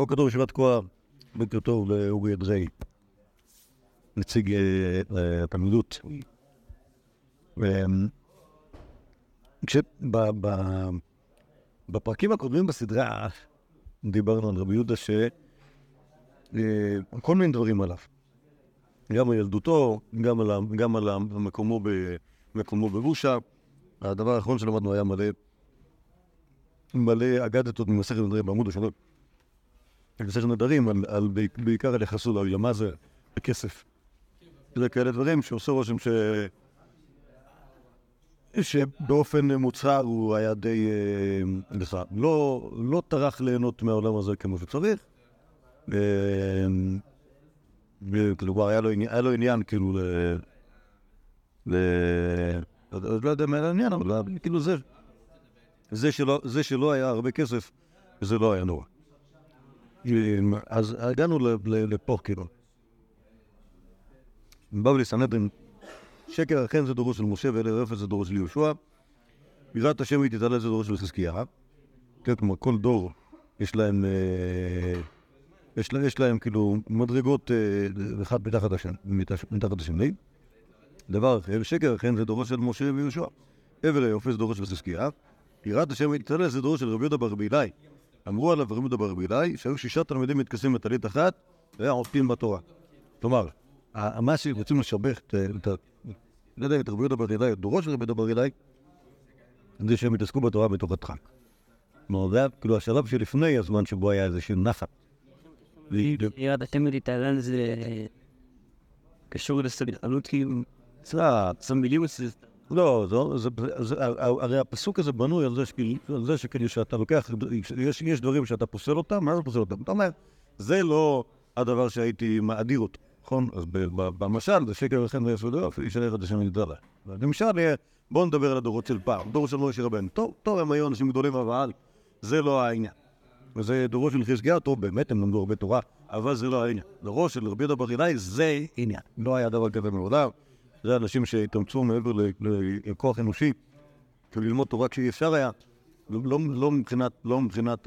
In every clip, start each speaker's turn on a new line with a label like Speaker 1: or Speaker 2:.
Speaker 1: בוקר טוב, ישיבת תקועה. בוקר טוב לאורי אדרי, נציג אה, אה, התלמידות. בפרקים הקודמים בסדרה דיברנו על רבי יהודה שכל אה, מיני דברים עליו. גם על ילדותו, גם על, גם על מקומו, ב, מקומו ברושה. הדבר האחרון שלמדנו היה מלא, מלא אגדתות ממסכת נדרים בעמוד השני. במסכת נדרים, על, בעיקר על יחסו לעולמה זה בכסף. זה כאלה דברים שעושה רושם ש... שבאופן מוצהר הוא היה די... אה, לא, לא טרח ליהנות מהעולם הזה כמו שצריך. אה, כלומר, היה לו, היה לו עניין כאילו ל... ל... לא יודע מה העניין, אבל כאילו זה... זה שלא היה הרבה כסף, זה לא היה נורא. אז הגענו לפה, כאילו. בבלי סנהדרין, שקר אכן זה דורו של משה ואלה אפס זה דורו של יהושע. בירת השם היא תתעלה זה דורו של חזקיה. כן, כלומר, כל דור יש להם... אה, יש, לה, יש להם כאילו מדרגות אה, אחת מתחת השני, מתחת השני. דבר אחר, שקר אכן זה דורו של משה ויהושע. עבר היופי זה דורו של חזקיה. יראת השם יתעלה זה דורו של רבי יהודה ברבילאי. אמרו עליו רבי יהודה ברבילאי שהיו שישה תלמידים מתכסים בטלית אחת והיה עוסקים בתורה. כלומר, מה שרוצים לשבח את לא יודע, את רבי יהודה ברבילאי, את דורו של רבי יהודה ברבילאי, זה שהם התעסקו בתורה בתוך הדחק. כלומר, זה היה כאילו השלב שלפני הזמן שבו היה איזשהו נחת.
Speaker 2: יראת השם יתעלה זה קשור לסבלנות כאילו,
Speaker 1: זה מילים לא, הרי הפסוק הזה בנוי על זה שכאילו שאתה לוקח, יש דברים שאתה פוסל אותם, מה זה פוסל אותם? אתה אומר, זה לא הדבר שהייתי מאדיר אותו, נכון? אז במשל, זה שקר וכן ויסודו, ישלח את השם יתעלה. למשל, בואו נדבר על הדורות של פעם, דור של משה רבנו. טוב, טוב, הם היו אנשים גדולים, אבל זה לא העניין. וזה דורו של חזקיה, טוב, באמת הם למדו הרבה תורה, אבל זה לא העניין. דורו של רבי יהודה ברזילי זה עניין. לא היה דבר כזה מעולם. זה אנשים שהתאמצו מעבר לכוח אנושי, כדי ללמוד תורה כשאי אפשר היה, לא, לא, מבחינת, לא, מבחינת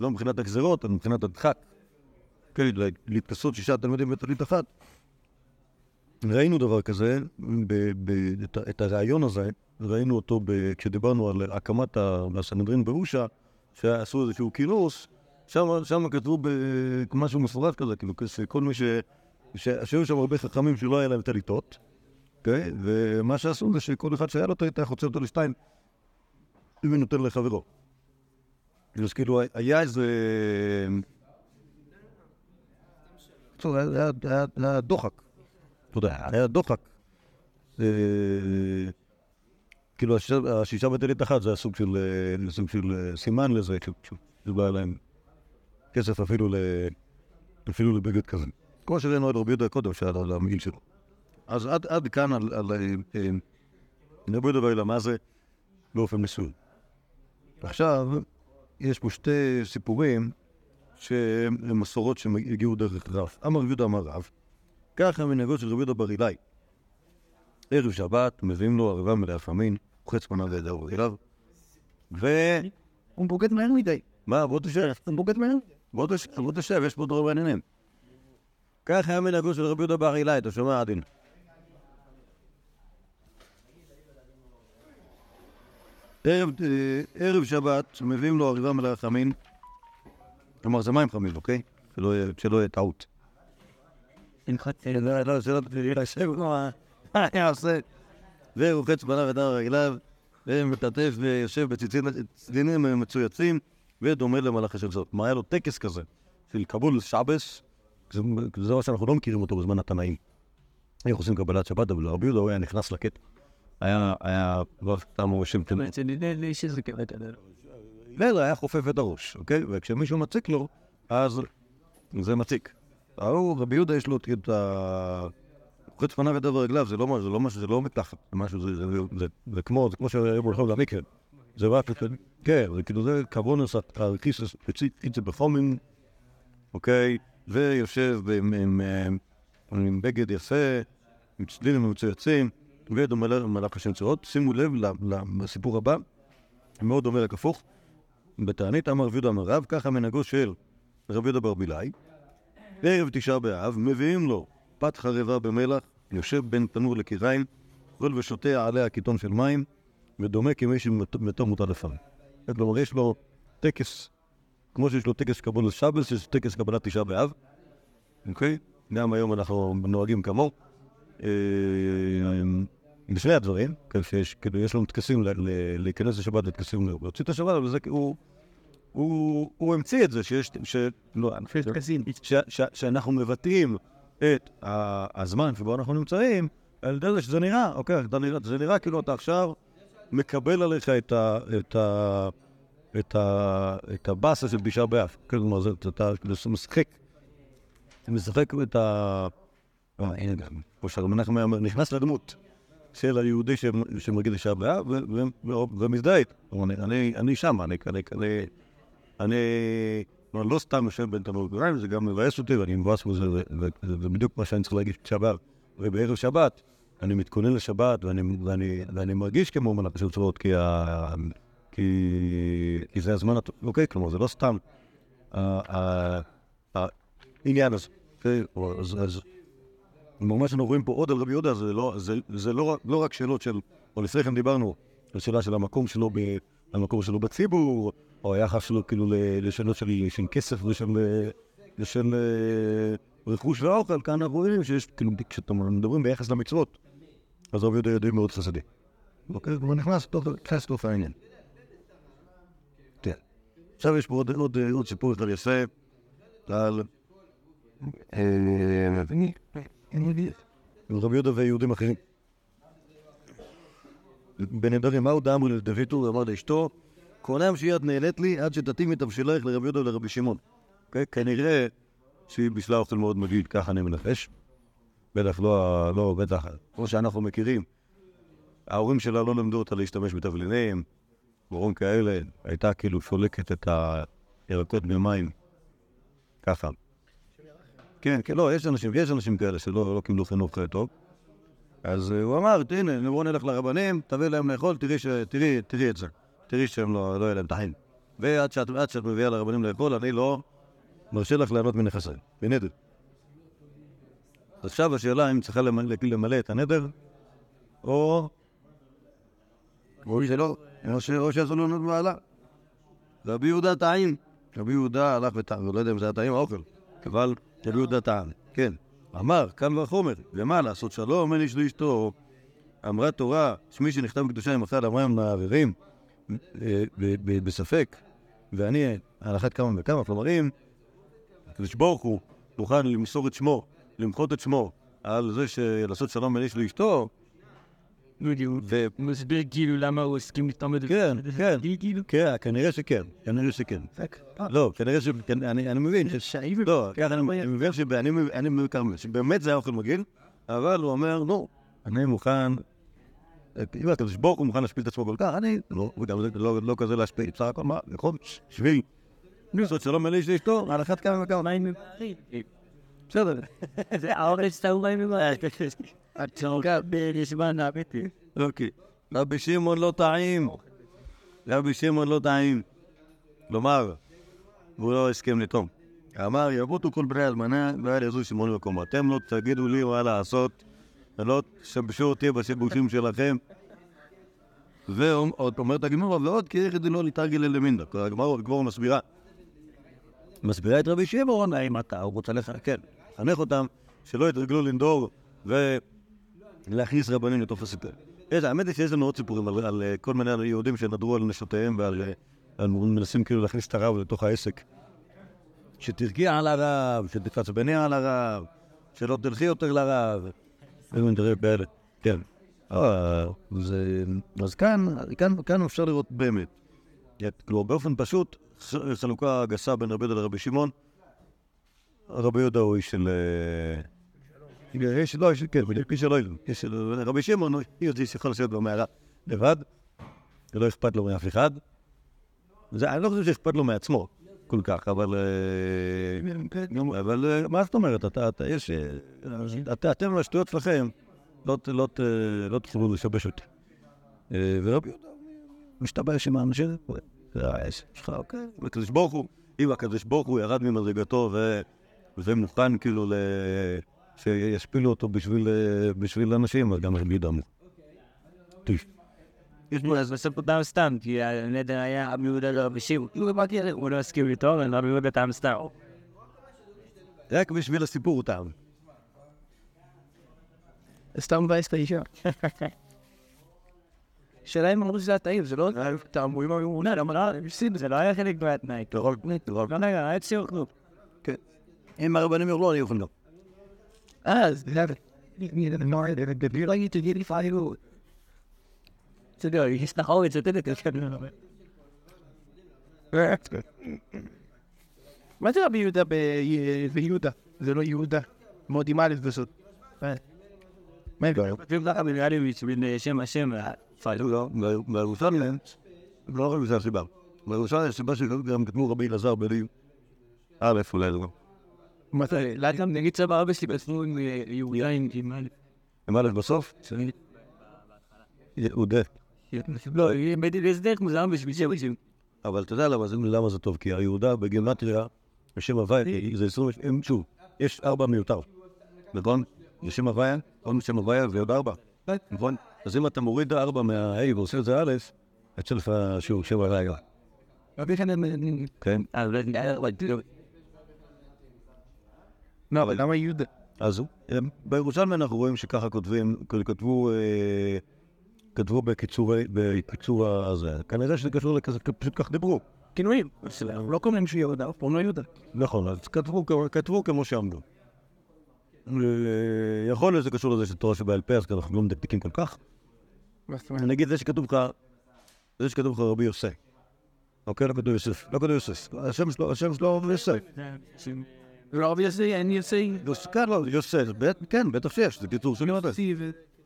Speaker 1: לא מבחינת הגזרות, אלא מבחינת הדחק. כן, להתכסות שישה תלמידים בטלית אחת. ראינו דבר כזה, ב, ב, את, את הרעיון הזה, ראינו אותו ב, כשדיברנו על הקמת הסנהדרין באושה, שעשו איזשהו כינוס, שם, שם כתבו משהו מפורט כזה, כאילו, כל מי ש... שהיו שם הרבה חכמים שלא היה להם טליתות, אוקיי? ומה שעשו זה שכל אחד שהיה לו היה חוצה אותו לשתיים, ונותן לחברו. אז כאילו, היה איזה... היה דוחק. אתה יודע, היה דוחק. אה, כאילו, השישה בטלית אחת זה היה סוג של אה, סימן לזה, שלא היה להם כסף אפילו לבגד כזה. כמו שראינו את רבי יהודה קודם, שהיה על המעיל שלו. אז עד, עד כאן על, על, על רבי יהודה ואלה, מה זה באופן מסוים. עכשיו, יש פה שתי סיפורים שהם מסורות שהגיעו דרך רב. אמר רבי יהודה אמר רב, ככה מנהגות של רבי יהודה בר אילאי. ערב שבת, מביאים לו ערבה מלאה פמין, חץ פניו וידעו אליו, ו...
Speaker 2: הוא בוגד מהר מדי.
Speaker 1: מה, בוא תשב.
Speaker 2: הוא בוגד מהר.
Speaker 1: בוא תשב, יש פה דברים מעניינים. כך היה מנהגו של רבי יהודה בר אילאי, אתה שומע עדין? ערב, אה, ערב שבת, מביאים לו אריבה מלאה חמין, כלומר זה מים חמים, אוקיי? שלא יהיה טעות. והוא חץ פניו ודם רגליו, ומטטף ויושב בציצינים מצויצים, ודומה למלאכה של זאת. מה היה לו טקס כזה, של קבול שבס, זה דבר שאנחנו לא מכירים אותו בזמן התנאים. איך עושים קבלת שבת, אבל רבי יהודה הוא היה נכנס לקטע. היה, היה, לא סתם הוא שם תנאים. לא, היה חופף את הראש, אוקיי? וכשמישהו מציק לו, אז זה מציק. ההוא, רבי יהודה יש לו את ה... חוץ פניו ידיו ורגליו, זה לא משהו, זה לא משהו, זה לא מתחת, זה משהו, זה כמו, זה כמו שהיו הולכים למקרה. זה רק, כן, זה כאילו, זה קוונוס הרכיסס, פיצי בפומים, אוקיי? ויושב עם בגד יפה, עם צלילים מצויצים, ודומה למלאך השם צורות. שימו לב לסיפור הבא, מאוד דומה לכפוך. בתענית אמר ויהודה אמר רב, ככה מנהגו של רבי יהודה ברבילאי, ערב תשעה באב, מביאים לו פת חרבה במלח, יושב בין תנור לקיריים, אוכל ושותה עליה קיתון של מים, ודומה כמי שמתו מוטל לפניו. כלומר, יש לו טקס, כמו שיש לו טקס קבול שבס, יש טקס קבלת תשעה באב, אוקיי? גם היום אנחנו נוהגים כמוהו. בשני הדברים, כן, שיש, כאילו, יש לנו טקסים להיכנס לשבת וטקסים להוציא את השבת, אבל זה הוא, הוא, הוא המציא את זה, שיש, ש... לא, ש, ש, שאנחנו מבטאים את הזמן שבו אנחנו נמצאים, על ידי זה שזה נראה, אוקיי, זה נראה כאילו אתה עכשיו מקבל עליך את ה... את ה... את, ה, את הבאסה של תשעה באב, כלומר, זה, אתה כאילו משחק, אתה משחק את ה... אה, הנה גם, היה אומר, נכנס לדמות של היהודי ש- שמרגיל תשעה באב ומזדהה איתו. אני- שם, אני, אני, אני, אני לא סתם יושב בין תנור וגריים, זה גם מבאס אותי ואני מבאס בזה, ו- ו- זה בדיוק מה שאני צריך להגיש בתשעה באב. ובערב שבת אני מתכונן לשבת ואני, ואני, ואני מרגיש כמו מלאכה של צבאות, כי, כי, כי זה הזמן הטוב, אוקיי? כלומר, זה לא סתם העניין הזה. אוקיי? אז- אז מה שאנחנו רואים פה עוד על רבי יהודה זה לא, זה, זה לא, לא רק שאלות של, או לפני כן דיברנו על שאלה של המקום שלו, ב, המקום שלו בציבור, או היחס שלו כאילו לשאלות של, של כסף ושל ושל אה, רכוש ואוכל, כאן אנחנו רואים שיש, כאילו, כשאתם מדברים ביחס למצוות, אז רבי יהודה יהודי מאוד חסדי. אוקיי? הוא נכנס נכנס לתוך העניין. עכשיו יש פה עוד, עוד, סיפור אחד יפה על... רבי יהודה ויהודים אחרים. בנדרים, מהו דאמרו לדויטו ואמר לאשתו, קונם שיד נהנית לי עד שתתאימי תבשילייך לרבי יהודה ולרבי שמעון. אוקיי? כנראה שהיא בישלה אוכל מאוד מגיד, ככה אני מנחש. בטח לא, לא, בטח, כמו שאנחנו מכירים. ההורים שלה לא למדו אותה להשתמש בתבלינים, דברים כאלה, הייתה כאילו שולקת את הירקות במים, ככה. כן, כן, לא, יש אנשים, יש אנשים כאלה שלא לא קיבלו חינוך אה, טוב. אז אה, הוא אמר, הנה, בואו נלך לרבנים, תביא להם לאכול, תראי, ש... תראי, תראי את זה. תראי שהם לא, לא יהיה להם טחין. ועד שאת, שאת מביאה לרבנים לאכול, אני לא מרשה לך ליהנות מנכסיי, בנדר. עכשיו השאלה אם צריכה למלא, למלא את הנדר, או... או שלא, או ש- או שעשו לו נוד בעלה. רבי יהודה טעים. רבי יהודה הלך וטעם, לא יודע אם זה היה טעים או אוכל, אבל רבי יהודה טעם, כן. אמר, קל וחומר, ומה לעשות שלום, אין איש לאשתו. אמרה תורה, שמי שנכתב בקדושה עם אחד אמרם מערערים, אה, בספק, ואני על אחת כמה וכמה, כלומר אם הקדוש ברוך הוא מוכן למסור את שמו, למחות את שמו, על זה שלעשות שלום בין איש לאשתו, ו...
Speaker 2: הוא מסביר כאילו למה הוא הסכים להתעמד.
Speaker 1: כן, כן.
Speaker 2: כאילו.
Speaker 1: כן, כנראה שכן, כנראה שכן. לא, כנראה ש... כן, אני מבין. לא, ככה אני אני מבין שאני אני מבין שבאמת זה היה אוכל מגעיל, אבל הוא אומר, נו, אני מוכן, אם הקדוש ברוך הוא מוכן להשפיל את עצמו כל כך, אני, לא, וגם לא לא כזה להשפיל, בסך הכל מה, נכון, בשביל לעשות שלום איש לאשתו, על אחת כמה וכמה. בסדר.
Speaker 2: זה האורץ שאתה מים ממהרים.
Speaker 1: אוקיי. רבי שמעון לא טעים. רבי שמעון לא טעים. כלומר, והוא לא הסכים לטום. אמר, יבוטו כל בני אלמנה, ואל יעזו שמעון במקום. אתם לא תגידו לי מה לעשות, ולא תשבשו אותי בשיבושים שלכם. ועוד אומרת הגמרא, ועוד כי יחד לא להתרגל אלמינדה. הגמרא הגמרא מסבירה. מסבירה את רבי שמעון, האם אתה, הוא רוצה לך, כן, לחנך אותם, שלא יתרגלו לנדור, ו... להכניס רבנים הסיפור. יש, האמת היא שיש לנו עוד סיפורים על, אה, כל מיני יהודים שנדרו על נשותיהם ועל אה, מנסים כאילו להכניס את הרב לתוך העסק. שתרגיע על הרב, שתתעצבני על הרב, שלא תלכי יותר לרב. מיני דברים כאלה. כן. אה, אז כאן, אפשר לראות באמת. כלומר, באופן פשוט, חלוקה גסה בין רבי יהודה לרבי שמעון. רבי יהודה הוא איש של... אה, יש, לא, יש, כן, בדיוק, שלא ילד. יש של רבי שמעון, הוא יהודי שיכול לשבת במערה לבד, ולא אכפת לו מאף אחד. אני לא חושב שאכפת לו מעצמו כל כך, אבל... אה, אבל אה, מה זאת אומרת? אתה, יש... אה, אתם, השטויות שלכם, לא ת- לא לא לשבש אותי. אה, ורבי יהודה משתבש עם האנשים, העסק שלך, אוקיי. הקדוש ברוך הוא אם הקדוש ברוך הוא ירד ממדרגתו ו- ומוכן כאילו ל... שישפילו אותו בשביל, אה, בשביל אנשים, אז גם רבי דמו.
Speaker 2: אז בסוף דם סתם, כי הנדר היה רבי יהודה לא בשיר. הוא לא הסכים איתו, אבל רבי יהודה דם סתם.
Speaker 1: רק בשביל הסיפור הוא טעם.
Speaker 3: סתם מבאס את האישה. שאלה אם אמרו שזה הטעים, זה לא טעם, לא, למה לא, הפסיד.
Speaker 2: זה לא היה חלק מהתנאי.
Speaker 1: נכון, נכון.
Speaker 2: לא, רגע, היה ציור כלום.
Speaker 1: אם הרבנים יאכלו, אני אוכל גם.
Speaker 3: אה, לי
Speaker 2: יודע,
Speaker 3: מה זה רבי יהודה ביהודה? זה לא יהודה. מאוד עם א' בסוד. מה ההבדל?
Speaker 2: כותבים ככה במיאליביץ' בין שם השם והפעלו.
Speaker 1: לא, בירושלים, לא רק בזה הסיבה. בירושלים הסיבה שגם כתבו רבי אלעזר בלי א' אולי לא.
Speaker 3: מתי?
Speaker 2: גם נגיד סבא אבא שלי בעצמו עם יהודה עם א'.
Speaker 1: עם א' בסוף? יהודה.
Speaker 2: לא, יש דרך מוזר בשביל שם השם.
Speaker 1: אבל אתה יודע למה זה- זה טוב? כי היהודה בגימטריה, בשם הוויה, זה 20, שוב, יש ארבע מיותר, נכון? זה שם הוויה, עוד שם הוויה ועוד ארבע, נכון? אז אם אתה מוריד ארבע מה-A ועושה את זה א', יוצא לך שם הוויה,
Speaker 3: רבי חנן...
Speaker 1: כן?
Speaker 3: לא, אבל למה יהודה?
Speaker 1: אז בירושלים אנחנו רואים שככה כותבים, כתבו, אה, כתבו בקיצור, בקיצור הזה, כנראה שזה קשור לכזה, פשוט כך דיברו.
Speaker 3: כינויים. לא קוראים שיהודה, אף פעם לא יהודה.
Speaker 1: נכון, אז כתבו, כתבו כמו שעמדו. יכול להיות שזה קשור לזה שתורה שבעל פה, אז אנחנו לא מדקדקים כל כך. נגיד זה שכתוב לך, זה שכתוב לך רבי יוסף. אוקיי, לא כתוב יוסף, לא כתוב יוסף. השם שלו, השם שלו יוסף.
Speaker 3: יוסי, אין יוסי.
Speaker 1: יוס- כן, לא, יוסף, כן, בטח שיש, זה קיצור של יוסף.
Speaker 3: יוסי.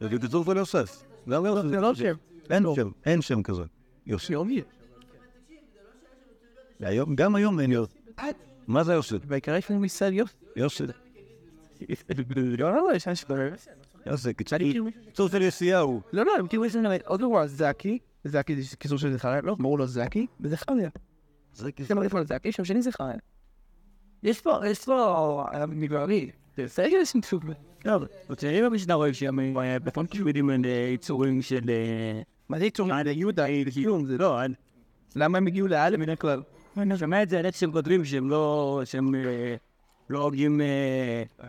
Speaker 1: זה קיצור של יוסף. גם יוסף.
Speaker 3: זה לא שם.
Speaker 1: אין שם, אין שם כזה. היום- גם היום אין יוסף. מה זה יוסף?
Speaker 3: בעיקר יש לנו מישראל יוסי.
Speaker 1: יוסף.
Speaker 3: לא, לא, לא, יש אנשים...
Speaker 1: יוסף, קיצור- של יסיהו.
Speaker 3: לא, לא, הם כאילו יש לנו עוד דבר, זקי. זקי זה קיצור של זכריה, לא, קראו לו זקי, וזה.
Speaker 1: זה
Speaker 3: יש לנו איפה זקי, שם שני זה חיה. יש פה, יש פה, אה, מגררי. זה סגל יש סוג.
Speaker 2: טוב, במשנה רואים שם אה, בפונקים יודעים על אה, יצורים של...
Speaker 3: מה זה יצור? זה יהודה, זה כלום, זה לא. למה הם הגיעו לאלף בדרך כלל?
Speaker 2: אני שומע את זה על איך שהם כותבים שהם לא... שהם לא הוגים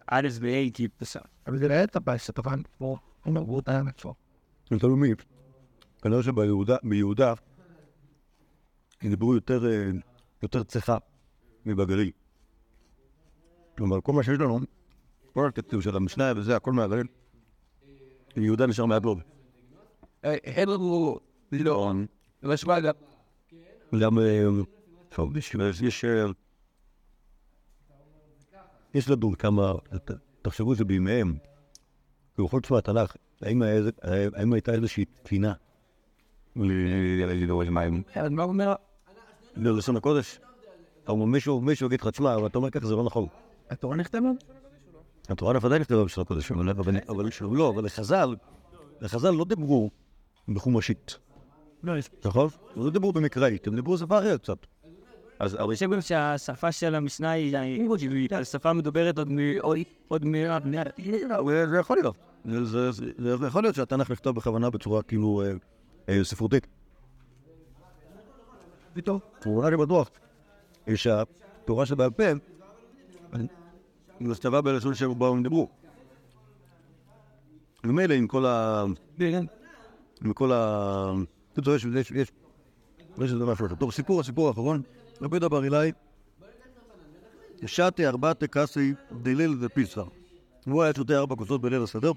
Speaker 2: א' ו-A כאילו בסדר.
Speaker 3: אבל זה לא היה טבעס, אתה פעם פה. הם אמרו אותה פה.
Speaker 1: זה תלוי מי. כנראה שביהודה, ביהודה, דיברו יותר, אה, יותר צחה מבגליל. כלומר, כל מה שיש לנו, כל הכתוב של המשנה וזה, הכל מהגליל, יהודה נשאר מהדרום.
Speaker 3: הם אמרו, לא. אבל שמע, גם...
Speaker 1: גם, אה, טוב, יש, יש, אה, לדון כמה, תחשבו שבימיהם, בכל תשמע התנ"ך, האם הייתה איזושהי תקינה
Speaker 3: אבל מה הוא אומר?
Speaker 1: ללשון הקודש? מישהו יגיד לך, תשמע, אבל אתה אומר ככה, זה לא נכון.
Speaker 3: התורה נכתבה?
Speaker 1: התורה ודאי נכתבה בלשון הקודש, אבל- אבל אבל לא, אבל לחז"ל, לחז"ל לא דיברו בחומשית,
Speaker 2: לא, יש...
Speaker 1: נכון? לא דיברו במקראית, הם דיברו שפה אחרת קצת. אז אבל
Speaker 2: אני חושב גם שהשפה של המשנה היא שפה מדוברת עוד מ... עוד מ...
Speaker 1: זה יכול להיות. זה- יכול להיות שהתנ"ך נכתב בכוונה בצורה כאילו אה, אה, ספרותית.
Speaker 3: פתאום.
Speaker 1: נראה לי בטוח שהתורה שבעל פה נכתבה בלשון שבו הם דיברו. ומילא עם כל ה... עם כל ה... אתה יודע, יש, יש, יש, יש איזה משהו. טוב, סיפור, הסיפור האחרון, רבי יהודה בר אילאי, שתי ארבעתי קאסי דליל ופיסה. הוא היה שותה ארבע כוסות בליל הסדר,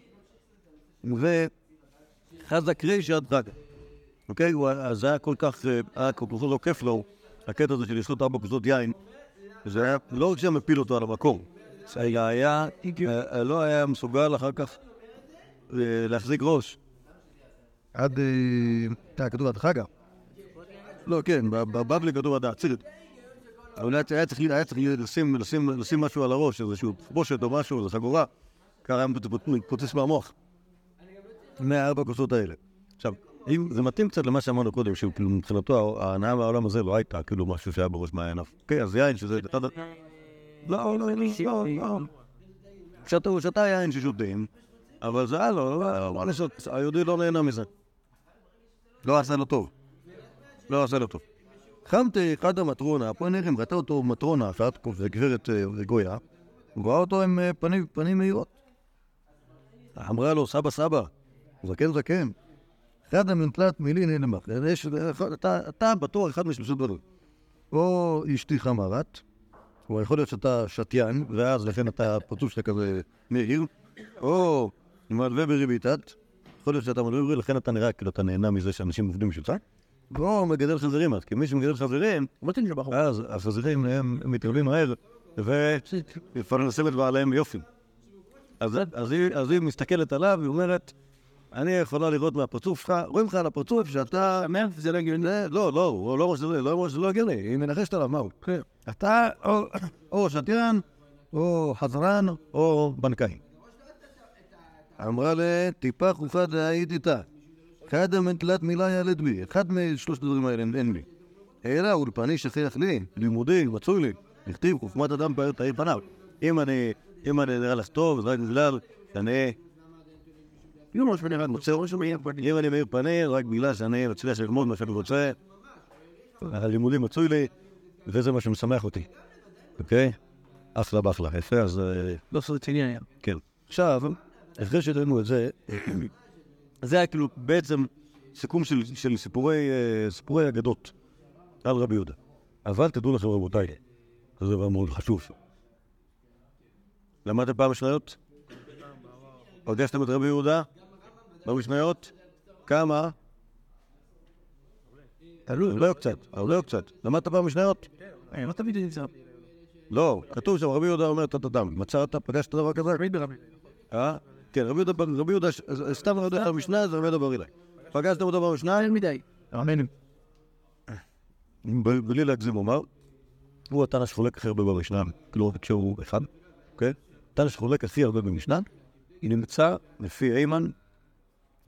Speaker 1: וחזק ריש עד חג. אוקיי? אז זה היה כל כך, אה, היה כל כך לא כיף לו, הקטע הזה של לשתות ארבע כוסות יין, זה היה, לא רק שהיה מפיל אותו על המקום, זה היה, היה, אה, לא היה מסוגל אחר כך אה, להחזיק ראש. עד, אה, כתוב עד חגה. לא, כן, בבבלי כתוב עד העצירת. אבל היה צריך לשים- לשים לשים משהו על הראש, איזשהו תחבושת או משהו, איזו חגורה, ככה היה מתפוצץ מהמוח. מהארבע כוסות האלה. עכשיו, אם- זה מתאים קצת למה שאמרנו קודם, שכאילו מבחינתו ההנאה מהעולם הזה לא הייתה כאילו משהו שהיה בראש מעייניו. אוקיי, אז יין שזה... לא, לא, לא, לא, לא. שתה- יין ששותים, אבל זה היה לו, לא, מה לעשות, היהודי לא נהנה מזה. לא עשה לו טוב. לא עשה לו טוב. חמתי אחד המטרונה, פה נראים, ראתה אותו מטרונה אחת, גברת אה, גויה, הוא ראה אותו עם אה, פנים, פנים מהירות. אמרה לו, סבא סבא, זקן זקן, אחד המנפלט מילי נעלמה. יש- אתה, בתור אחד משלושה דברים. או אשתי חמרת, או יכול להיות שאתה שתיין, ואז לכן אתה פרצוף שלך כזה מהיר, או מלווה בריביתת, יכול להיות שאתה מלווה בריבית, לכן אתה נראה כאילו אתה נהנה מזה שאנשים עובדים בשבילך, או מגדל חזירים, אז כי מי שמגדל חזירים. אז החזירים הם מתרבים מהר, ויפרנסים את בעליהם יופי. אז, אז, היא, אז היא מסתכלת עליו, היא אומרת, אני יכולה לראות מהפרצוף שלך, רואים לך על הפרצוף שאתה...
Speaker 3: שמח זה לא הגיוני.
Speaker 1: לא, לא, הוא לא אומר שזה לא לא הגיוני, היא מנחשת עליו, מהו?
Speaker 3: כן.
Speaker 1: אתה או, שתיין, או חזרן, או בנקאי. אמרה לה, טיפה חופה דהיית איתה. אחד המנטלת מילה ילד בי, אחד משלושת הדברים האלה אין לי. אלא אולפני שכיח לי, לימודי, מצוי לי. נכתיב חוכמת אדם פאר תאיר פניו. אם אני, אם אני נראה לך טוב, זה רק בגלל שאני
Speaker 3: יום ראש ונראה מוצא ראש ומאיר פנים.
Speaker 1: אם אני מאיר פנים, רק בגלל שאני מצליח ללמוד מה שאני רוצה, הלימודים מצוי לי, וזה מה שמשמח אותי. אוקיי? אחלה באחלה. יפה, אז... אה,
Speaker 3: לא סוד רציני היה.
Speaker 1: כן. עכשיו, אחרי שראינו את זה, זה היה כאילו בעצם סיכום של, של סיפורי, אה, סיפורי אגדות על רבי יהודה. אבל תדעו לכם רבותיי, זה דבר מאוד חשוב. למדתם פעם משניות? פגשתם את רבי יהודה? במשניות? כמה?
Speaker 3: תלוי.
Speaker 1: לא קצת, אבל לא קצת. למדת פעם משניות?
Speaker 3: אה, לא תמיד נמצא.
Speaker 1: לא, כתוב שם רבי יהודה אומר טטטם. מצאת, פגשת דבר כזה?
Speaker 3: תמיד ברבי.
Speaker 1: אה? כן, רבי יהודה, רבי יהודה, ש- סתם לא יודע במשנה, זה רבי יהודה בר אילן. פגשתם אותו במשנה?
Speaker 3: יותר מדי. אמן.
Speaker 1: ב- בלי להגזים אומר, הוא התנא שחולק הכי הרבה במשנה, כאילו כשהוא אחד, אוקיי? התנא שחולק הכי הרבה במשנה, היא נמצא, לפי איימן,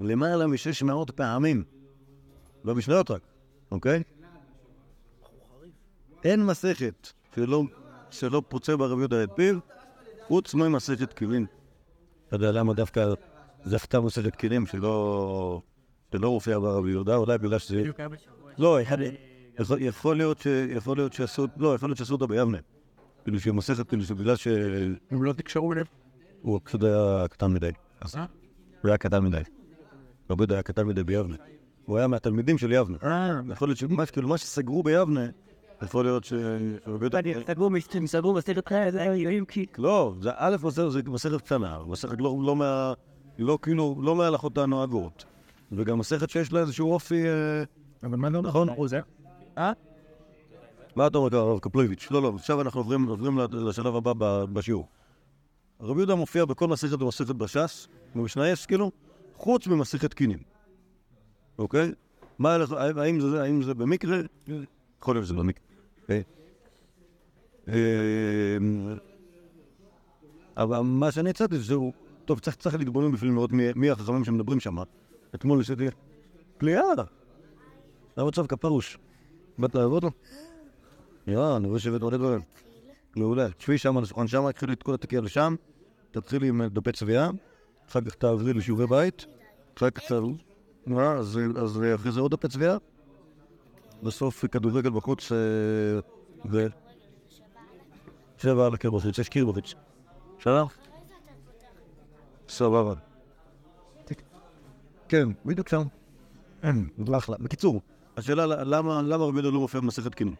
Speaker 1: למעלה משש מאות פעמים. במשניות רק, אוקיי? אין מסכת שלא, שלא פוצה בה רבי יהודה את פיו, חוץ ממסכת כלים. אתה יודע למה דווקא זכתה מסכת כלים שלא, שלא מופיע ברבי יהודה, אולי בגלל שזה... לא, יכול, להיות ש... יכול להיות שעשו... לא, יכול להיות שעשו אותה ביבנה. כאילו שהיא מסכת, כאילו שבגלל שהוא
Speaker 3: הם לא תקשרו ביניהם.
Speaker 1: פשוט היה קטן מדי. אז
Speaker 3: אה?
Speaker 1: הוא היה קטן מדי. רבי יהודה היה קטן מדי ביבנה. הוא היה מהתלמידים של יבנה.
Speaker 3: אה.
Speaker 1: יכול להיות שמה כאילו, מה שסגרו ביבנה, יכול להיות ש... רבי יהודה...
Speaker 2: סגרו היה יואים כי...
Speaker 1: לא, זה א' מסכת זה מסכת קטנה, מסכת לא, לא מה... לא כאילו, לא מההלכות הנוהגות. וגם מסכת שיש לה איזשהו אופי... אה,
Speaker 3: אבל מה לא
Speaker 1: נכון.
Speaker 3: הוא זה?
Speaker 1: מה אתה אומר, הרב קפלוביץ'? לא, לא, עכשיו אנחנו עוברים, לשלב הבא בשיעור. רבי יהודה מופיע בכל מסכת ומסכת בש"ס, במשנה יש כאילו, חוץ ממסכת קינים. אוקיי? מה, האם- זה, האם זה במקרה? יכול להיות שזה במקרה. אוקיי? אה, אבל מה שאני הצעתי זה שהוא, טוב, צריך, צריך להתבונן בפנים לראות מי, מי החכמים שמדברים שם. אתמול עשיתי פליאה. זה המצב כפרוש. באת לעבוד? יאללה, אני רואה שהבאת מלא דברים. מעולה. תשבי שם על השולחן שם, קחי לי את כל התיקייה לשם, תתחילי עם דפי צביעה, אחר כך תעברי לשיעורי בית, אחר כך תעברי... אה, אז אז אחרי זה עוד דפי צביעה, בסוף כדורגל בחוץ אה, ו... שבע על הקרבוביץ', יש קירבוביץ'. שלום? סבבה. כן, בדיוק שם. אין, אחלה. בקיצור, השאלה למה רבי לא מופיע במסכת קינים?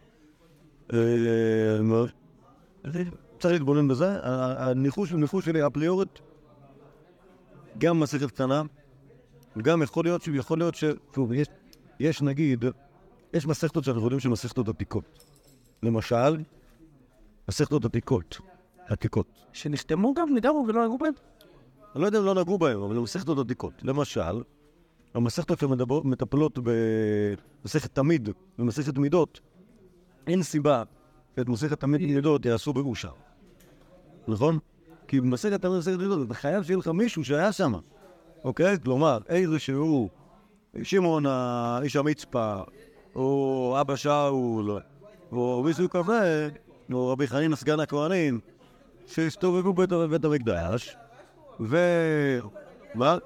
Speaker 1: אה, מה? צריך להתבונן בזה. הניחוש הניחוש שלי אפריורית, גם מסכת קטנה, גם יכול להיות, ש- יכול להיות ש... שוב, יש, יש נגיד, יש מסכתות שאנחנו יודעים שהן מסכתות עתיקות. למשל, מסכתות עתיקות. עתיקות.
Speaker 3: שנחתמו גם נדרו ולא נגעו בהם?
Speaker 1: אני לא יודע אם לא נגעו בהם, אבל מסכתות עתיקות. למשל, המסכתות שמטפלות במסכת תמיד, במסכת מידות, אין סיבה שאת מסכת תמיד מידות יעשו באושר. נכון? כי במסכת תמיד במסכת מידות אתה חייב שיהיה לך מישהו שהיה שם, אוקיי? כלומר, איזשהו שמעון האיש המצפה, או אבא שאול, או מישהו כזה, או רבי חנין סגן הכהנים, שהסתובבו בבית המקדש, ו... מה?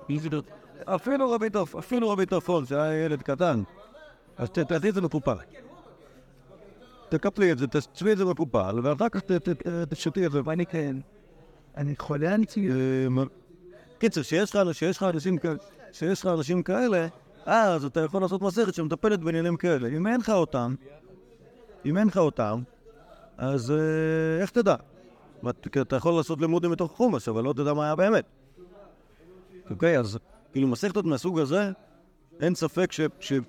Speaker 1: אפילו רבי טוף, אפילו רבי טופון, שהיה ילד קטן, אז תעשי את זה מקופל. תקפלי את זה, תצבי את זה מקופל, ואחר כך תשתי את זה.
Speaker 3: ואני כן. אני חולה, אני צריך...
Speaker 1: אמ, קיצר, שיש לך אנשים כאלה, אז אתה יכול לעשות מסכת שמטפלת בעניינים כאלה. אם אין לך אותם, אם אין לך אותם, אז אה, איך תדע? אתה יכול לעשות לימודים מתוך חומש, אבל לא תדע מה היה באמת. אוקיי, אז כאילו מסכתות מהסוג הזה, אין ספק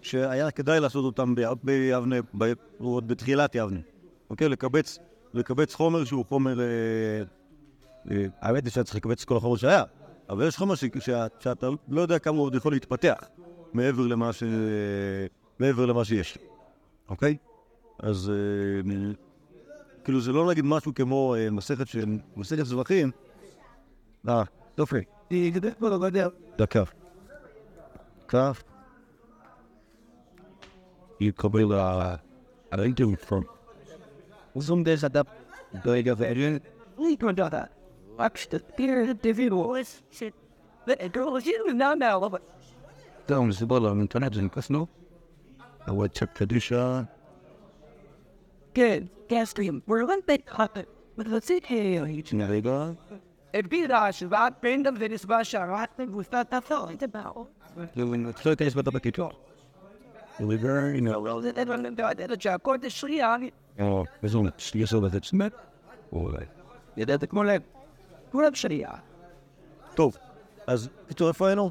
Speaker 1: שהיה כדאי לעשות אותם ביבנה, עוד בתחילת יבנה. אוקיי, לקבץ, חומר שהוא חומר... אה, אה, האמת היא שאתה צריך לקבץ את כל החומר שהיה, אבל יש חומר ש- שאתה לא יודע כמה הוא עוד יכול להתפתח מעבר למה, ש... מעבר למה שיש. אוקיי? אז אה, כאילו זה לא נגיד משהו כמו אה, מסכת של... מסכת זבחים. אה, יופי.
Speaker 3: יגדל פה, לא יודע.
Speaker 1: דקה. כף. יקבל הרייטינג פרום.
Speaker 3: זום דרך הדף. לא יגבר. לי כבר דעת. רק שתפיר את דבירו.
Speaker 1: טוב, זה בא לאינטרנט, זה נכנסנו. הוואטסאפ קדישה.
Speaker 3: כן, גסטרים. we're one bit hot. but let's see here.
Speaker 1: שנייה רגע.
Speaker 3: הבירה שבעת בנדם ונסבה שערת מבוסת התחלת הבאו.
Speaker 1: לא אכנס בטח בקיצור. ליבר, הנה.
Speaker 3: זה שהקוד השריעה.
Speaker 1: או, בזום, יש לו בזה צמד. אולי.
Speaker 3: ידעת כמו לב. כולם שריעה.
Speaker 1: טוב, אז קיצור, איפה היינו?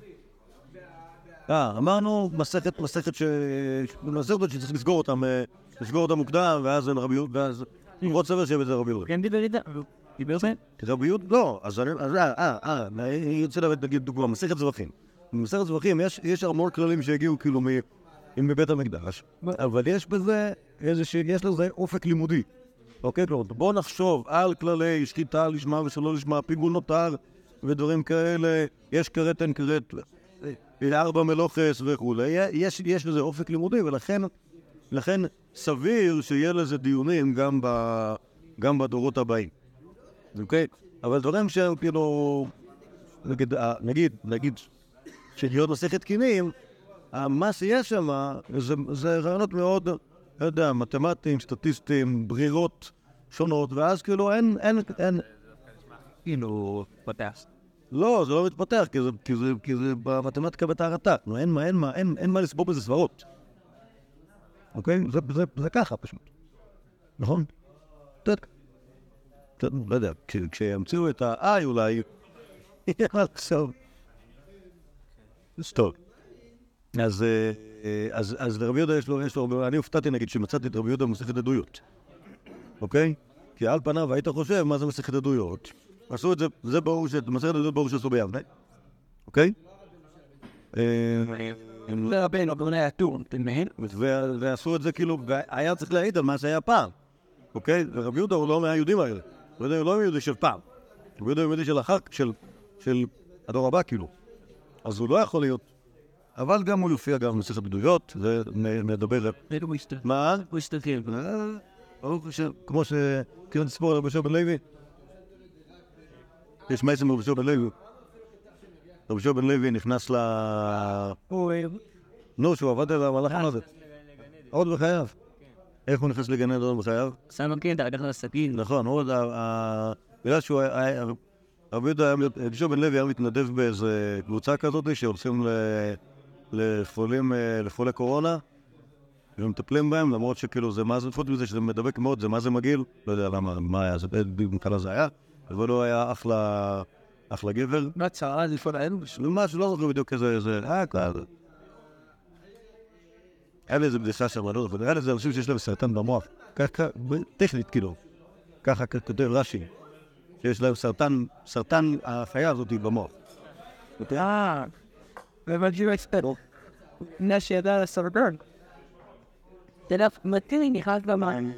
Speaker 1: אה, אמרנו מסכת, מסכת ש... מסכת שצריך לסגור אותם, אה, לסגור אותם מוקדם, ואז אין רבי יהודה, ואז נמרוד סבר שיהיה בזה רבי יהודה.
Speaker 3: כן דיבר איתה. דיבר זה?
Speaker 1: רבי יהודה? לא, אז אני, אז אה, אה, אה, אני רוצה לתת נגיד דוגמה, מסכת זבחים. במסכת זבחים יש, המון כללים שהגיעו כאילו. מבית המקדש, אבל יש בזה איזושהי, יש לזה אופק לימודי. אוקיי, כלומר, בוא נחשוב על כללי שחיטה לשמה ושלא לשמה, פיגול נותר ודברים כאלה, יש כרת אין כרת, ארבע מלוכס וכולי, יש, יש לזה אופק לימודי ולכן לכן סביר שיהיה לזה דיונים גם, ב, גם בדורות הבאים. אוקיי? אבל דברים שהם כאילו, נגיד, אה, נגיד, נגיד, שלהיות מסכת קינים, אה, מה שיש שם זה, זה רעיונות מאוד, לא יודע, מתמטיים, סטטיסטיים, ברירות שונות, ואז כאילו אין, אין, אין,
Speaker 2: כאילו, פתח.
Speaker 1: לא, זה לא מתפתח, כי זה, כי זה, כי זה במתמטיקה בטהרתה. נו, אין מה, אין מה, אין, אין מה לסבור בזה סברות. אוקיי? זה, זה, זה ככה פשוט. נכון? לא יודע, כש- כשימציאו את ה-I אולי, יאללה, עכשיו. אז טוב. אז, אה, אז, אז לרבי יהודה יש לו, יש לו, אני הופתעתי נגיד שמצאתי את רבי יהודה במסכת עדויות, אוקיי? כי על פניו היית חושב מה זה מסכת עדויות. עשו את זה, זה ברור, ש- מסכת עדויות ברור שעשו ביבנה, אוקיי? אה? ו- ועשו את זה כאילו, והיה צריך להעיד על מה שהיה פעם, אוקיי? ורבי יהודה הוא לא מהיהודים האלה. רבי יהודה הוא לא יהודי של פעם. רבי יהודה הוא יהודי של אחר, של, של הדור הבא כאילו. אז הוא לא יכול להיות. אבל גם הוא יופיע גם במסכת עדויות, זה
Speaker 3: הסתכל.
Speaker 1: מה?
Speaker 3: הוא הסתכל.
Speaker 1: אה, ברוך השם, כמו ש... נספור על רבי יהושע בן לוי. יש מעצם רבי יהושע בן לוי. רבי יהושע בן לוי נכנס ל...
Speaker 3: הוא
Speaker 1: נו, שהוא עבד על המהלך הזה. עוד בחייו. איך הוא נכנס לגן עדן עוד בחייו?
Speaker 2: שם קטע, לקח לה סכין.
Speaker 1: נכון, עוד... בגלל שהוא היה... רבי יהודה היה... יהושע בן לוי היה מתנדב באיזה קבוצה כזאת שהולכים ל- לחולים, אה, לחולי קורונה ומטפלים בהם, למרות שכאילו זה מה זה, חוץ מזה שזה מדבק מאוד, זה מה זה מגעיל, לא יודע למה, מה היה, זה במקרה זה היה, אבל הוא היה אחלה, אחלה גבר.
Speaker 3: מה צרה, זה כל האלו.
Speaker 1: ממש לא זוכר בדיוק איזה, איזה, היה כזה. היה לי איזה בדיחה שם, לא זוכר, היה לזה אנשים שיש להם סרטן במוח, ככה, טכנית כאילו, ככה כותב רש"י, שיש להם סרטן, סרטן החיה הזאת במוח.
Speaker 3: אה, והבנתי לא הסתכל. לפני שידע לסרטן. אתה יודע, מתי נכנס במים.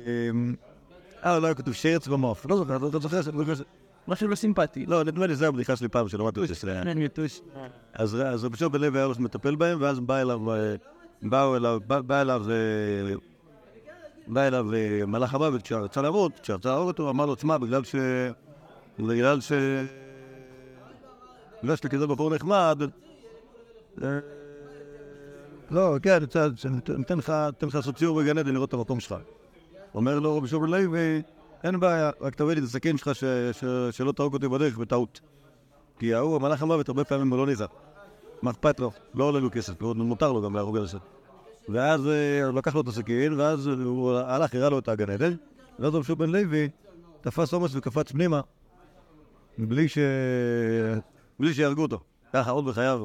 Speaker 1: אה, לא היה כתוב שרץ במוח, לא זוכר, לא זוכר, לא זוכר,
Speaker 3: משהו לא סימפטי.
Speaker 1: לא, נדמה לי, זו הבדיחה שלי פעם שלמדתי את זה. אז רבי בן לוי היה מטפל בהם, ואז בא אליו, באו אליו, בא אליו, בא אליו מלאך המוות כשרצה להרוג, כשרצה להרוג אותו, אמר לו, תשמע, בגלל ש... בגלל ש... בגלל שאתה כזה בחור נחמד, לא, כן, ניתן לך לעשות ציור בגן עדן לראות את המקום שלך. אומר לו רבי בן לוי, אין בעיה, רק תביא לי את הסכין שלך שלא תהרוג אותי בדרך בטעות. כי ההוא, המלאך המוות, הרבה פעמים הוא לא נזהר. מה אכפת לו? לא עולה לו כסף, ועוד מותר לו גם להרוג אנשים. ואז אה, לקח לו את הסכין, ואז הוא הלך, הראה לו את הגן עדן, ואז רבי בן לוי תפס אומץ וקפץ פנימה. בלי שיהרגו אותו. ככה, עוד בחייו,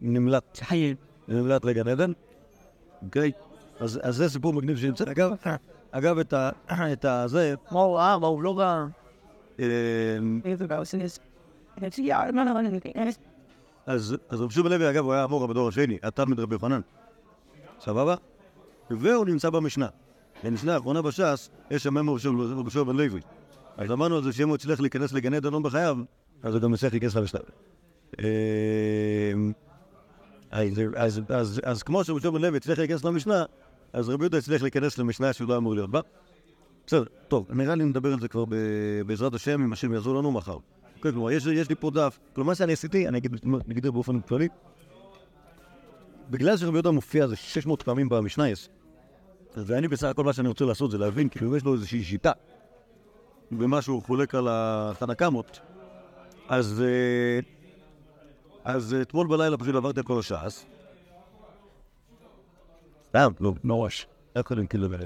Speaker 1: נמלט. נמלט לגן עדן. אוקיי? אז זה סיפור מגניב שנמצא. אגב, אגב, את הזה...
Speaker 2: מה הוא ראה? מה הוא לא ראה?
Speaker 1: אה, אז רבי שמעון לוי, אגב, הוא היה המורה בדור השני, היה תלמיד רבי יוחנן. סבבה? והוא נמצא במשנה. במשנה האחרונה בש"ס, יש שם ממו של רבי בן לוי. אז אמרנו על זה שאם הוא הצליח להיכנס לגן עדן לא בחייו, אז הוא גם יצליח להיכנס למשנה. אז- אז- אז- כמו שרבי שמעון לוי הצליח להיכנס למשנה, אז רבי יהודה הצליח להיכנס למשנה שהוא לא אמור להיות בה. בסדר, טוב, נראה לי נדבר על זה כבר בעזרת השם, אם השם יעזור לנו מחר. כן, כלומר, יש, יש לי פה דף. כלומר, מה שאני עשיתי, אני אגיד, באופן כללי, בגלל שרבי יהודה מופיע איזה 600 פעמים במשנייס, ואני בסך הכל מה שאני רוצה לעשות זה להבין, כאילו יש לו איזושהי שיטה במה שהוא חולק על החנקמות, אז, אה, אז אה, אתמול בלילה פשוט עברתי כל הש"ס. סתם, לא, מראש. איך קוראים כאילו, אה,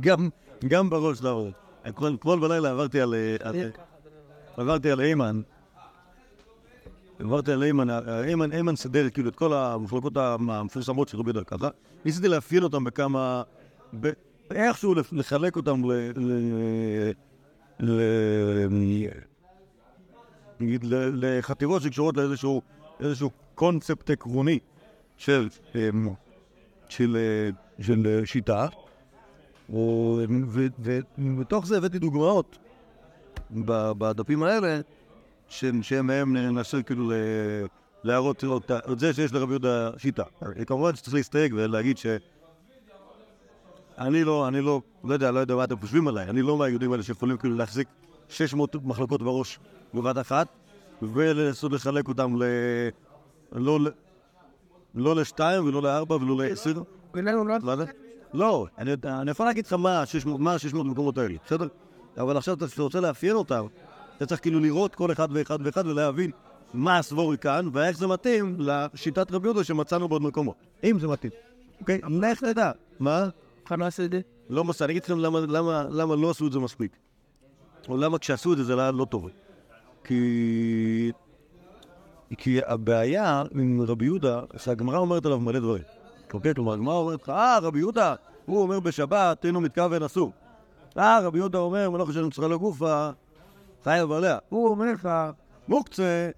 Speaker 1: גם, גם בראש, לא, אתמול בלילה עברתי על... אה, על- עברתי על איימן, עברתי על איימן, איימן, איימן סידר כאילו את כל המפלגות המפורסמות של רבי יהודה ככה, ניסיתי לאפיין אותם בכמה, איכשהו לחלק אותם ל... ל- ל- נגיד ל- לחתירות שקשורות לאיזשהו איזשהו קונספט עקרוני של, אמ, של, אה, של אה, שיטה, או- ו- ו- ובתוך זה הבאתי דוגמאות בדפים האלה, שמהם ננסה כאילו ל- להראות את זה שיש לרבי יהודה שיטה. כמובן שצריך להסתייג ולהגיד ש... אני לא, אני לא, לא יודע, לא יודע מה אתם חושבים עליי, אני לא מהיהודים האלה שיכולים כאילו להחזיק 600 מחלקות בראש בבת אחת, ולנסות לחלק אותם ל... לא, לא לשתיים ולא לארבע ולא לעשר.
Speaker 3: לא...
Speaker 1: לא. לא, אני, אני יכול להגיד לך מה ה-600 מה ה-600 מקומות האלה, בסדר? אבל עכשיו אתה כשאתה רוצה לאפיין אותם, אתה צריך כאילו לראות כל אחד ואחד ואחד ולהבין מה הסבורי כאן, ואיך זה מתאים לשיטת רבי יהודה שמצאנו בעוד מקומות. אם זה מתאים. אוקיי? לך תדע. מה?
Speaker 3: אחד לא עשה את זה.
Speaker 1: לא מסע, אני אגיד לכם למה, לא עשו את זה מספיק. או למה כשעשו את זה זה היה לא טוב. כי... כי הבעיה עם רבי יהודה, שהגמרא אומרת עליו מלא דברים. אוקיי? כלומר, הגמרא אומרת לך, אה, רבי יהודה, הוא אומר בשבת, תנו מתכוון אסור. אה, רבי יהודה אומר, מלאכה של נצחה לגופה, חייב עליה. הוא אומר לך, מוקצה,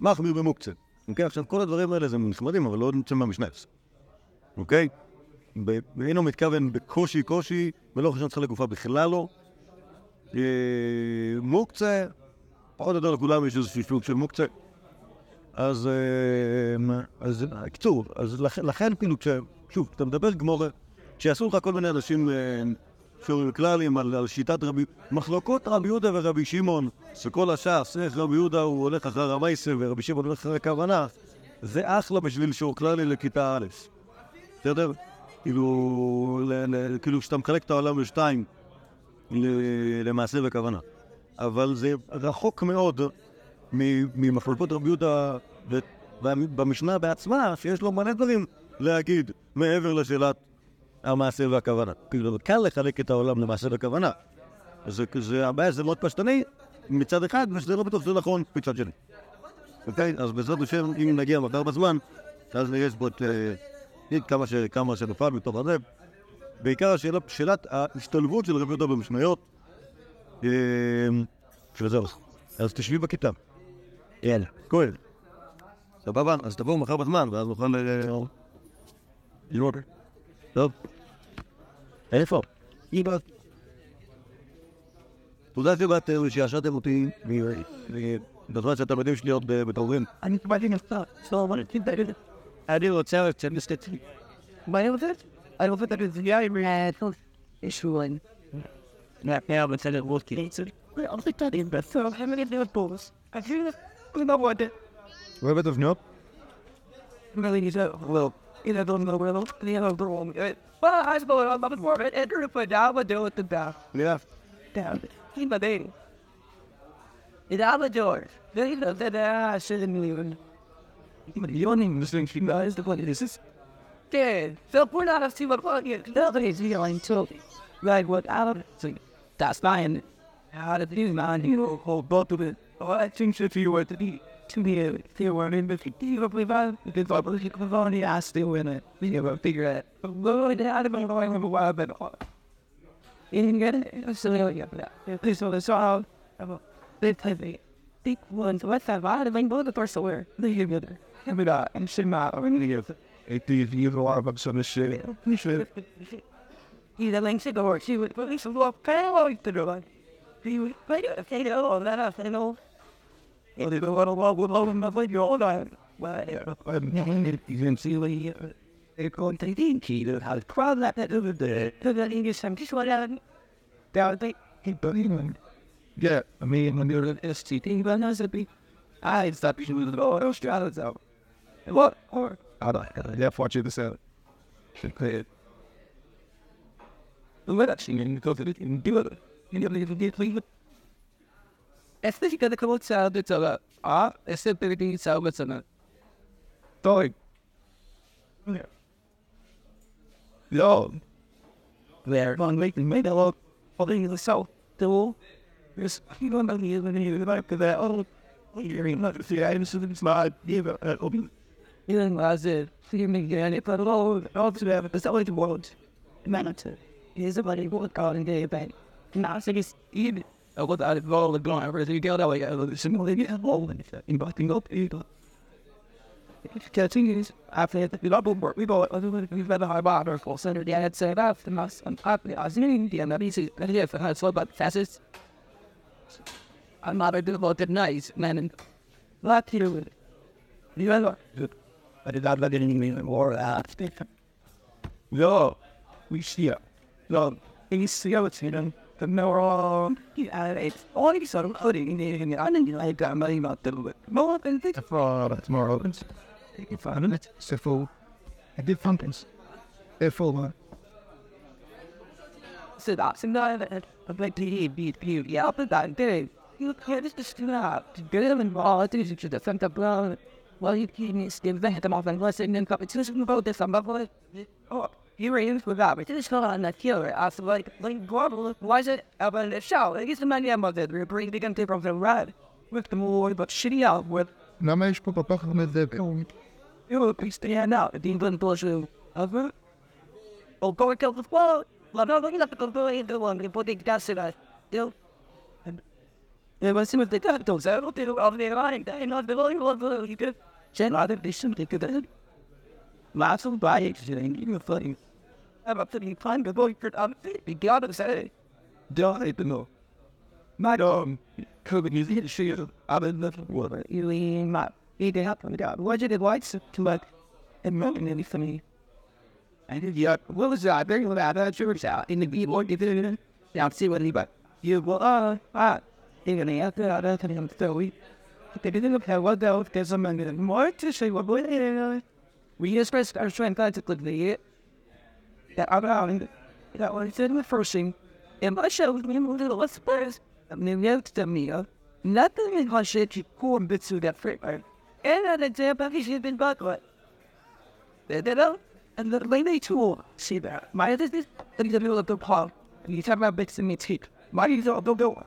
Speaker 1: מחמיר במוקצה. אוקיי? עכשיו, כל הדברים האלה זה נחמדים, אבל לא נמצאים במשנץ. אוקיי? ואינו מתכוון בקושי קושי, ולא חושב שצריך לגופה בכלל לא. אה, מוקצה, פחות או יותר לכולם יש איזשהו סוג של מוקצה. אז, אה, אז קיצור, אז לכן, כאילו, שוב, אתה מדבר גמורה, שיעשו לך כל מיני אנשים אה, שאומרים כללים על, שיטת רבי, מחלוקות רבי יהודה ורבי שמעון, שכל הש"ס, איך רבי יהודה הוא הולך אחר המייסר ורבי שמעון הולך אחרי הכוונה, זה אחלה בשביל שיעור כללי לכיתה א'. בסדר? כאילו, כאילו כשאתה מחלק את העולם לשתיים, למעשה וכוונה. אבל זה רחוק מאוד ממחלוקות רבי יהודה במשנה בעצמה, שיש לו מלא דברים להגיד מעבר לשאלת המעשה והכוונה. כאילו, קל לחלק את העולם למעשה וכוונה. הבעיה זה מאוד פשטני מצד אחד, ושזה לא בטוח שזה נכון מצד שני. אוקיי? אז בעזרת השם, אם נגיע מחר בזמן, אז נראה פה את... אה, כמה, ש... כמה שנפל מתוך הזה. בעיקר שאלת ההשתלבות של רבי יהודה במשניות. אה, וזהו. אז תשבי בכיתה. יאללה. כהן. סבבה? אז תבואו מחר בזמן, ואז נוכל... אה, לראות. טוב. איפה? תודה שבאת שישרתם אותי מ- מ- בזמן שהתלמידים שלי עוד בתורים.
Speaker 3: אני קיבלתי so אבל תתאר
Speaker 2: אני רוצה לצאת לסטט.
Speaker 3: מה אני רוצה? אני רוצה את הנזייה עם
Speaker 2: Ja, you zijn het woord
Speaker 3: kiezen. Als ik daarin ben, dan hebben we het bonus. Als jullie dat
Speaker 1: worden. We hebben
Speaker 3: het of niet? Wel niet zo. Wel. In het andere wereld. In het andere wereld. Maar hij is wel aan het worden. En er is daar wat
Speaker 1: doen
Speaker 3: het daar. Ja. Daar. Niet maar ding. In de andere door. Wil je dat er 7 miljoen? Miljoenen, misschien the wat is het? Dude, veel poeder als je wat wil. Dat is hier alleen 12. Right, wat aan het that's fine. How to do man, you know, hold both of it. Oh, I think if you were to be to be a theorem, but you know, we've had the political authority, I still the it. You know, figure it out. Lord, I'd have been going for a while, but you didn't get it. I'm still going to get it. This one is so out. They play the big ones. What's that? Why did they blow the first aware? the hit me there. I mean, I'm sure not. I'm going to give it.
Speaker 1: It did. You have a lot of upset shit.
Speaker 3: Shit y de length of the work. She would put some more power to the one. She would put a potato on that after all. And it was a lot of love and nothing going on. Well, you can see what he they're going to think he had crowd like that over there. So that he just empty what happened. That would be he believed. Yeah, I mean, when you're an STD, but that's a big. I stopped you with all those stratas out. What? Or. I don't know. Yeah, watch you the Estetik adekvat sağlığı tala. A estetik sağlığı sana. Doğru. Yo. There. Man make me made a lot for the south. The wall. Yes. You don't know the other thing like that. Oh. You're not see I'm so smart. Yeah. Open. You know, I said, see me again. If I not know, I'll have a solid world. Manager. Here's somebody who was called in the event. Now, so it's even. I got out of all the ground, I was like, that way, I was similar to all the inviting up people. Catching is after the double work, we bought we've had a high bar for center. They had that, after us and after us in India, and that is it. And if I had so about facets, I'm not a good lot of nice, man. And that here with you know, I did not let anything more out. No, we see it the ACO the neural, yeah, it's all sort of coding, and I didn't like that money about the more than this.
Speaker 4: For
Speaker 3: I don't,
Speaker 4: so for a bit functions,
Speaker 3: therefore, so that's another. I'm like, you, yeah, but that day, you can't just stop. Get him involved, you should have sent a blow. Well, you can't just give them off and listen and about this. I'm not to you were in for that, but this fell on that killer. I was like, like, global, was it? About the show. I guess the man, yeah, mother, we're bringing the from the red with the more, but shitty out with
Speaker 4: למה יש פה כל כך הרבה זבל?
Speaker 3: you will be stand out. The England bullshit of it. Well, go and kill the well. Well, no, look at the go into one. They put the gas in it. You Yeah, but some of the got those out. They don't have their line. They not the volume Laten wij zijn in ieder En wat er in klein bewoord aan het ik had het zeggen. Daar heb ik nog. Maar dan, kun ik niet zien, zie aan het leven worden. Jullie, maar, ik heb het gedaan. Wat je dit wijst, te maken. En morgen in die familie. En ik heb, wel is dat, denk ik dat, dat is out. In de b-boy, dit is het. Nou, zie wat die, maar, je wil, ah, ah. Ik ben echt, dat is een story. Ik denk dat ik wel dat, dat is een man, dat is een mooi, dat is een mooi, VS കാണിച്ചിട്ടില്ലേ അതാണ് refreshing. And my show was one of the less players. I mean, you have to me, nothing in my shit, you cool bits of that framework. And an example, he's been back, but they don't. And the lady too, see that. My business, and the middle of the pub. And you talk about bits in me teeth. My, you don't, don't.